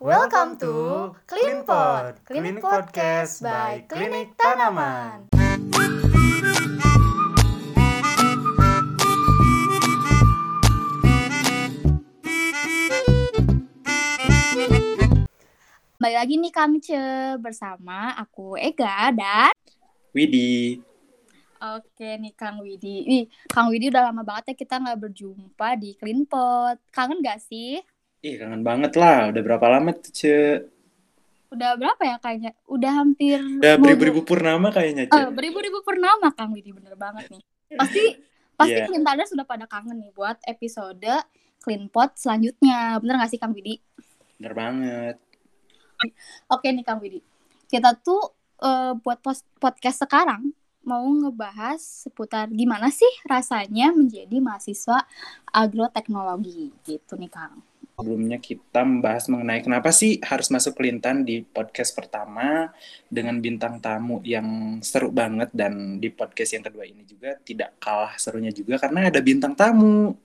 Welcome to CleanPod, Klinik Podcast by Klinik Tanaman. Balik lagi nih Kang Ce bersama aku Ega dan Widi. Oke nih Kang Widi. Ih, Kang Widi udah lama banget ya kita nggak berjumpa di CleanPod. Kangen gak sih? Ih, kangen banget lah. Udah berapa lama tuh, Ce? Udah berapa ya kayaknya? Udah hampir Udah beribu-ribu purnama kayaknya, Ce. Eh, beribu-ribu purnama Kang Widi bener banget nih. Pasti pasti Iya. Clean sudah pada kangen nih buat episode CleanPod selanjutnya. Bener gak sih Kang Widi? Bener banget. Oke nih Kang Widi. Kita tuh eh, buat podcast sekarang mau ngebahas seputar gimana sih rasanya menjadi mahasiswa agroteknologi gitu nih Kang. Sebelumnya kita membahas mengenai kenapa sih harus masuk Kelintan di podcast pertama dengan bintang tamu yang seru banget dan di podcast yang kedua ini juga tidak kalah serunya juga karena ada bintang tamu.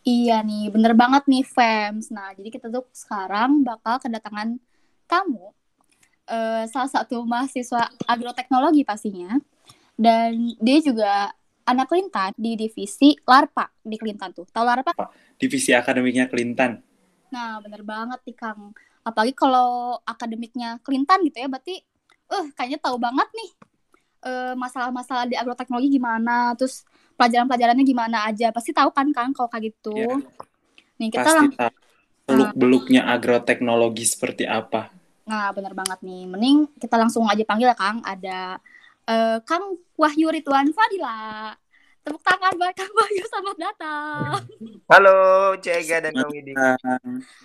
Iya nih, bener banget nih Fems. Nah, jadi kita tuh sekarang bakal kedatangan tamu eh, salah satu mahasiswa agroteknologi pastinya. Dan dia juga anak Kelintan di divisi LARPA di Kelintan tuh. Tahu LARPA? Divisi akademiknya Kelintan. Nah, bener banget nih Kang. Apalagi kalau akademiknya Kelintan gitu ya, berarti eh kayaknya tahu banget nih eh, masalah-masalah di agroteknologi gimana, terus pelajaran-pelajarannya gimana aja. Pasti tahu kan Kang kalau kayak gitu. Iya. Nih, kita Pasti lang- beluk-beluknya agroteknologi seperti apa. Nah, bener banget nih. Mending kita langsung aja panggil ya, Kang. Ada eh, Kang Wahyu Rituan Fadila. Tepuk tangan buat Kang Wahyu, selamat datang. Halo, Cega dan Kang Widi.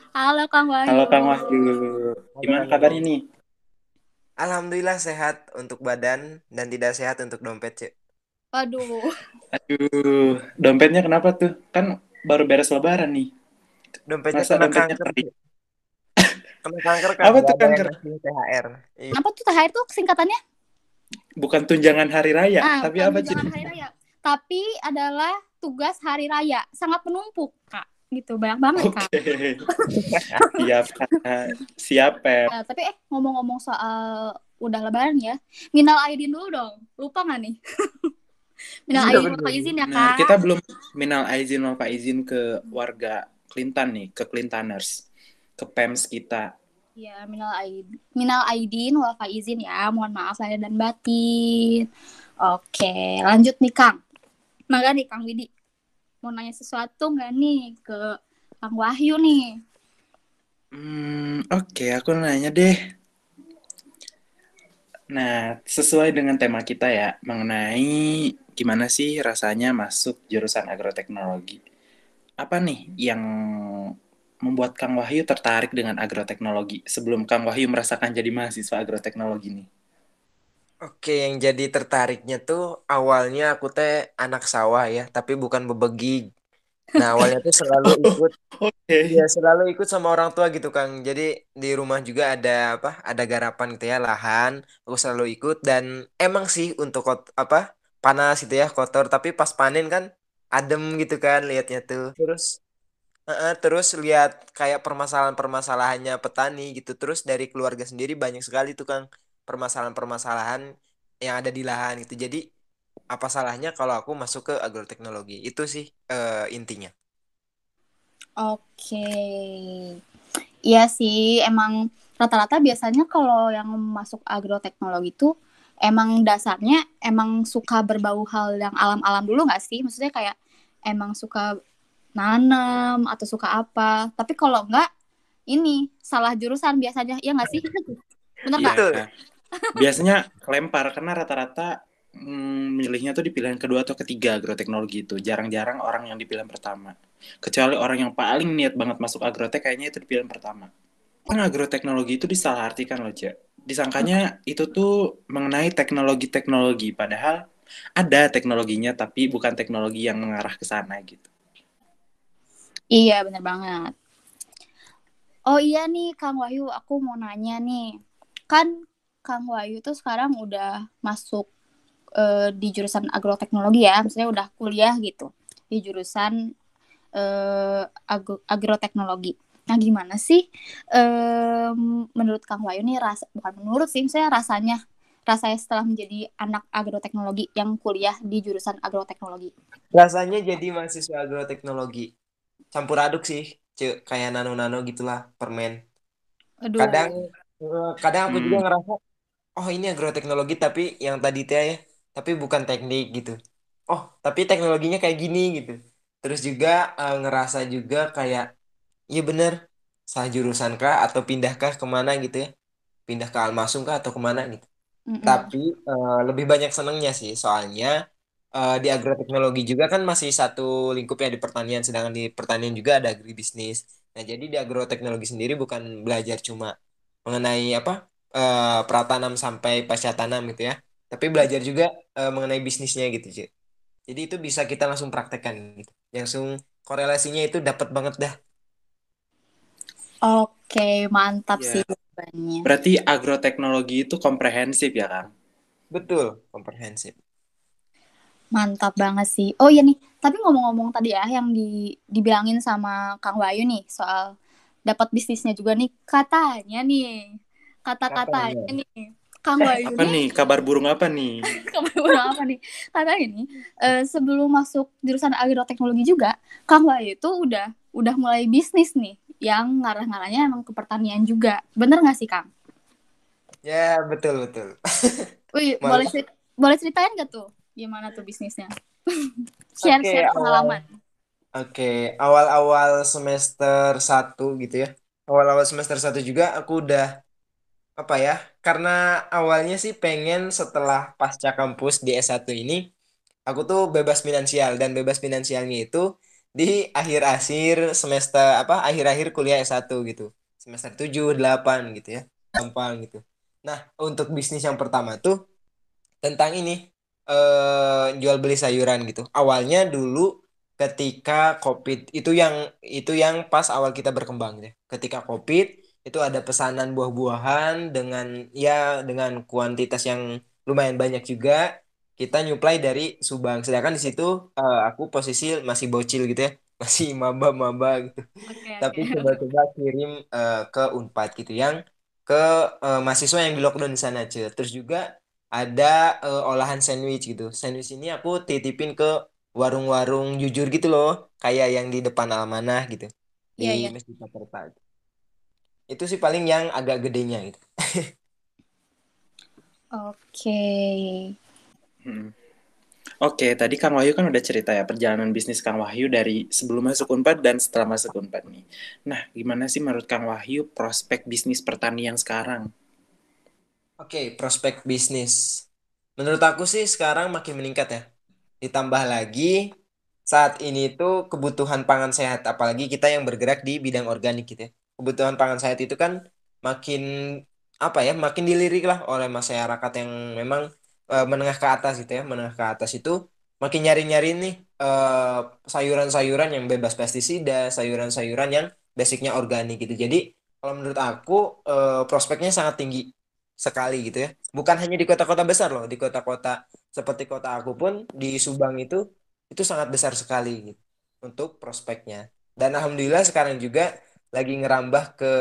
Halo Kang Wahyu. Halo Kang Wahyu. Gimana kabarnya nih? Alhamdulillah sehat untuk badan dan tidak sehat untuk dompet, Cek. Waduh. Aduh, dompetnya kenapa tuh? Kan baru beres lebaran nih. Dompetnya Masa kena dompetnya kanker. Kena kanker kan? Apa tuh kanker? THR. Iya. Apa tuh THR tuh singkatannya? Bukan tunjangan hari raya, Ah, tapi apa tunjangan sih? hari raya. Tapi adalah tugas hari raya. Sangat menumpuk, Kak. Gitu, banyak banget. Kak. Siap, Kak. Siap, Pep. Eh, tapi eh ngomong-ngomong soal udah lebaran ya. Minal aidin dulu dong. Lupa nggak nih? Minal Iya, aidin lupa izin ya, Nah, Kak. kita belum minal aizin wal izin ke warga Clinton nih, ke Clintoners, ke PEMS kita. Ya, minal aidin, minal aidin wal faizin ya. Mohon maaf lahir dan batin. Oke, lanjut nih Kang. Maka nih Kang Widi. Mau nanya sesuatu nggak nih ke Kang Wahyu nih? Hmm, oke, aku nanya deh. Nah, sesuai dengan tema kita ya, mengenai gimana sih rasanya masuk jurusan agroteknologi. Apa nih yang membuat Kang Wahyu tertarik dengan agroteknologi sebelum Kang Wahyu merasakan jadi mahasiswa agroteknologi nih? Oke, yang jadi tertariknya tuh awalnya aku teh anak sawah ya, tapi bukan bebegi. Nah, awalnya tuh selalu ikut Oke. ya selalu ikut sama orang tua gitu, Kang. Jadi di rumah juga ada apa? Ada garapan gitu ya, lahan. Aku selalu ikut dan emang sih untuk kot, apa? panas gitu ya, kotor, tapi pas panen kan adem gitu kan lihatnya tuh. Terus Heeh, terus lihat kayak permasalahan-permasalahannya petani gitu. Terus dari keluarga sendiri banyak sekali tuh Kang permasalahan-permasalahan yang ada di lahan gitu. Jadi apa salahnya kalau aku masuk ke agroteknologi? Itu sih eh, intinya. Oke. Iya sih, emang rata-rata biasanya kalau yang masuk agroteknologi itu emang dasarnya emang suka berbau hal yang alam-alam dulu nggak sih? Maksudnya kayak emang suka nanam atau suka apa. Tapi kalau enggak, ini salah jurusan biasanya. Iya nggak sih? Bener nggak? Biasanya kelempar karena rata-rata mm, milihnya tuh di pilihan kedua atau ketiga agroteknologi itu. Jarang-jarang orang yang di pilihan pertama. Kecuali orang yang paling niat banget masuk agrotek kayaknya itu di pilihan pertama. Kan agroteknologi itu disalahartikan loh, Cek. Disangkanya itu tuh mengenai teknologi-teknologi padahal ada teknologinya tapi bukan teknologi yang mengarah ke sana gitu. Iya, bener banget. Oh iya nih, Kang Wahyu, aku mau nanya nih. Kan Kang Wahyu tuh sekarang udah masuk eh, di jurusan agroteknologi ya, maksudnya udah kuliah gitu di jurusan eh, agro- agroteknologi. Nah, gimana sih em, menurut Kang Wahyu nih rasa bukan menurut sih, saya rasanya rasanya setelah menjadi anak agroteknologi yang kuliah di jurusan agroteknologi. Rasanya jadi mahasiswa agroteknologi. Campur aduk sih, Cek. Kayak nano-nano gitulah, permen. Aduh. Kadang eh, kadang aku juga Hmm. ngerasa oh ini agroteknologi tapi yang tadi teh ya, tapi bukan teknik gitu. Oh, tapi teknologinya kayak gini gitu. Terus juga eh, ngerasa juga kayak iya bener salah jurusan kah atau pindahkah ke mana gitu ya. Pindah ke Almasum kah atau ke mana gitu. Mm-mm. Tapi eh, lebih banyak senengnya sih, soalnya eh, di agroteknologi juga kan masih satu lingkup ya di pertanian, sedangkan di pertanian juga ada agribisnis. Nah, jadi di agroteknologi sendiri bukan belajar cuma mengenai apa eh, pratanam sampai pasca tanam gitu ya, tapi belajar juga eh, mengenai bisnisnya gitu, Ci. Jadi itu bisa kita langsung praktekkan gitu, langsung korelasinya itu dapat banget dah. Oke, mantap Iya. sih jawabannya. Berarti agroteknologi itu komprehensif ya, Kang? Betul, komprehensif. Mantap banget sih. Oh iya nih, tapi ngomong-ngomong tadi ya yang di, dibilangin sama Kang Wahyu nih soal dapat bisnisnya juga nih katanya nih kata-katanya Katanya. nih Kang Wahyu Apa nih? Kabar burung apa nih? kabar apa nih katanya nih eh, sebelum masuk jurusan agroteknologi juga Kang Wahyu itu udah udah mulai bisnis nih yang ngarah-ngarahnya emang ke pertanian juga bener nggak sih Kang? Ya, betul betul. Wih, Malah- boleh cerit- boleh ceritain gak tuh gimana tuh bisnisnya? share Oke, share awal- pengalaman. Oke, awal-awal semester 1 gitu ya. Awal-awal semester 1 juga aku udah apa ya? Karena awalnya sih pengen setelah pasca kampus di S1 ini aku tuh bebas finansial dan bebas finansialnya itu di akhir-akhir semester apa? Akhir-akhir kuliah S1 gitu. Semester 7, 8 gitu ya. Gampang gitu. Nah, untuk bisnis yang pertama tuh tentang ini eh jual beli sayuran gitu. Awalnya dulu ketika COVID itu yang itu yang pas awal kita berkembang ya. Ketika COVID itu ada pesanan buah-buahan dengan ya dengan kuantitas yang lumayan banyak juga. Kita nyuplai dari Subang. Sedangkan di situ eh, aku posisi masih bocil gitu ya. Masih maba-maba gitu. Oke, Tapi oke. coba-coba kirim eh, ke Unpad gitu yang ke eh, mahasiswa yang di lockdown di sana aja. Terus juga ada eh, olahan sandwich gitu. Sandwich ini aku titipin ke warung-warung jujur gitu loh, kayak yang di depan Almanah gitu, di Iya, iya. Masjid Paterta. Itu sih paling yang agak gedenya gitu. Oke. Hmm. Oke, tadi Kang Wahyu kan udah cerita ya perjalanan bisnis Kang Wahyu dari sebelum masuk Unpad dan setelah masuk Unpad nih. Nah, gimana sih menurut Kang Wahyu prospek bisnis pertanian sekarang? Oke, prospek bisnis. Menurut aku sih sekarang makin meningkat ya. Ditambah lagi saat ini tuh kebutuhan pangan sehat, apalagi kita yang bergerak di bidang organik gitu ya. Kebutuhan pangan sehat itu kan makin apa ya, makin dilirik lah oleh masyarakat yang memang eh, menengah ke atas gitu ya, menengah ke atas itu makin nyari-nyari nih eh, sayuran-sayuran yang bebas pestisida, sayuran-sayuran yang basicnya organik gitu. Jadi kalau menurut aku eh, prospeknya sangat tinggi sekali gitu ya. Bukan hanya di kota-kota besar loh, di kota-kota seperti kota aku pun di Subang itu itu sangat besar sekali gitu untuk prospeknya. Dan alhamdulillah sekarang juga lagi ngerambah ke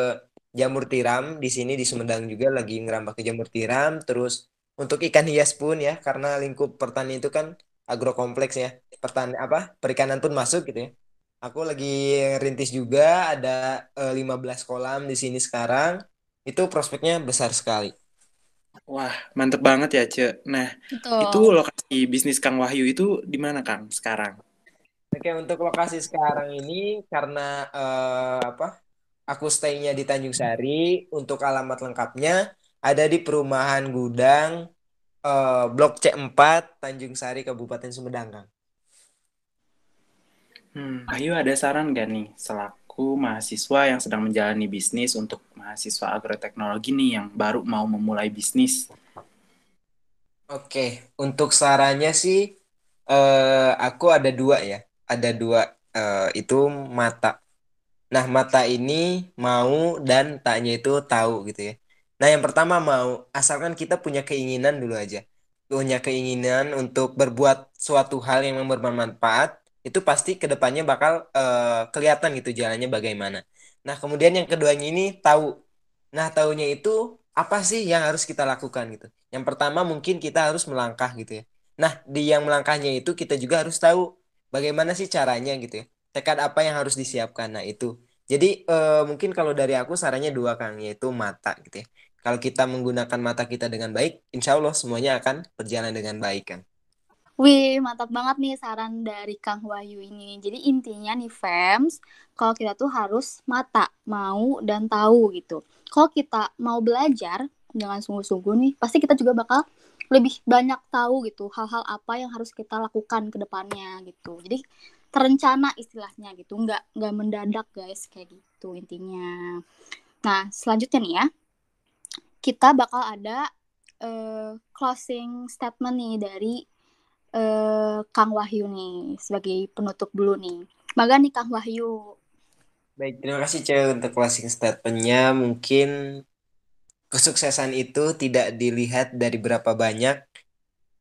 jamur tiram di sini di Sumedang juga lagi ngerambah ke jamur tiram terus untuk ikan hias pun ya karena lingkup pertanian itu kan agrokompleks ya. Pertanian apa? Perikanan pun masuk gitu ya. Aku lagi rintis juga ada eh, 15 kolam di sini sekarang. Itu prospeknya besar sekali. Wah, mantep banget ya, Ce. Nah, Betul. itu lokasi bisnis Kang Wahyu itu di mana, Kang, sekarang? Oke, untuk lokasi sekarang ini karena eh, apa? Aku stay-nya di Tanjung Sari. Untuk alamat lengkapnya ada di Perumahan Gudang eh, Blok C4 Tanjung Sari Kabupaten Sumedang, Kang. Hmm, Wahyu ada saran gak nih selaku mahasiswa yang sedang menjalani bisnis untuk mahasiswa agroteknologi nih yang baru mau memulai bisnis? Oke, untuk sarannya sih eh, aku ada dua ya. Ada dua eh, itu mata. Nah, mata ini mau dan taknya itu tahu gitu ya. Nah, yang pertama mau, asalkan kita punya keinginan dulu aja. Punya keinginan untuk berbuat suatu hal yang bermanfaat, itu pasti ke depannya bakal eh, kelihatan gitu jalannya bagaimana. Nah, kemudian yang keduanya ini tahu. Nah, tahunya itu apa sih yang harus kita lakukan gitu. Yang pertama mungkin kita harus melangkah gitu ya. Nah, di yang melangkahnya itu kita juga harus tahu bagaimana sih caranya gitu ya. Tekad apa yang harus disiapkan. Nah, itu. Jadi eh, mungkin kalau dari aku sarannya dua Kang, yaitu mata gitu ya. Kalau kita menggunakan mata kita dengan baik, insya Allah semuanya akan berjalan dengan baik kan. Wih, mantap banget nih saran dari Kang Wahyu ini. Jadi intinya nih fans, kalau kita tuh harus mata, mau dan tahu gitu. Kalau kita mau belajar dengan sungguh-sungguh nih, pasti kita juga bakal lebih banyak tahu gitu hal-hal apa yang harus kita lakukan ke depannya gitu. Jadi terencana istilahnya gitu, nggak nggak mendadak guys kayak gitu intinya. Nah selanjutnya nih ya, kita bakal ada uh, closing statement nih dari uh, Kang Wahyu nih sebagai penutup dulu nih. Maga nih Kang Wahyu. Baik, terima kasih Ce untuk closing statementnya. Mungkin kesuksesan itu tidak dilihat dari berapa banyak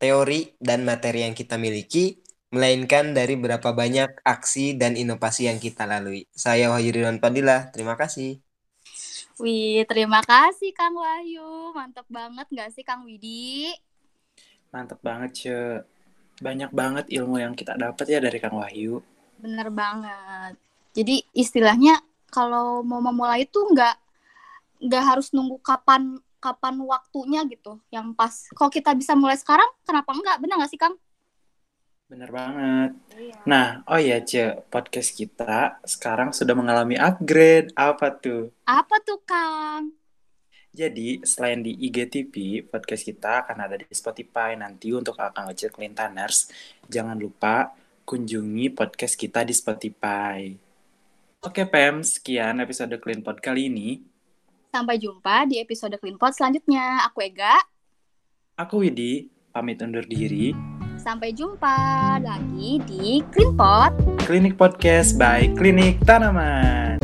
teori dan materi yang kita miliki, melainkan dari berapa banyak aksi dan inovasi yang kita lalui. Saya Wahyu Ridwan Padilla, terima kasih. Wih, terima kasih Kang Wahyu. Mantap banget nggak sih Kang Widi? Mantap banget, Ce banyak banget ilmu yang kita dapat ya dari Kang Wahyu. Bener banget. Jadi istilahnya kalau mau memulai itu nggak nggak harus nunggu kapan kapan waktunya gitu. Yang pas kalau kita bisa mulai sekarang, kenapa enggak? Bener nggak sih Kang? Bener banget. Iya. Nah, oh ya Ce, podcast kita sekarang sudah mengalami upgrade. Apa tuh? Apa tuh Kang? Jadi, selain di IGTV, podcast kita akan ada di Spotify nanti untuk Akang Ojek Clintaners. Jangan lupa kunjungi podcast kita di Spotify. Oke, Pem, sekian episode CleanPod kali ini. Sampai jumpa di episode CleanPod selanjutnya. Aku Ega. Aku Widi, pamit undur diri. Sampai jumpa lagi di CleanPod. Klinik Podcast by Klinik Tanaman.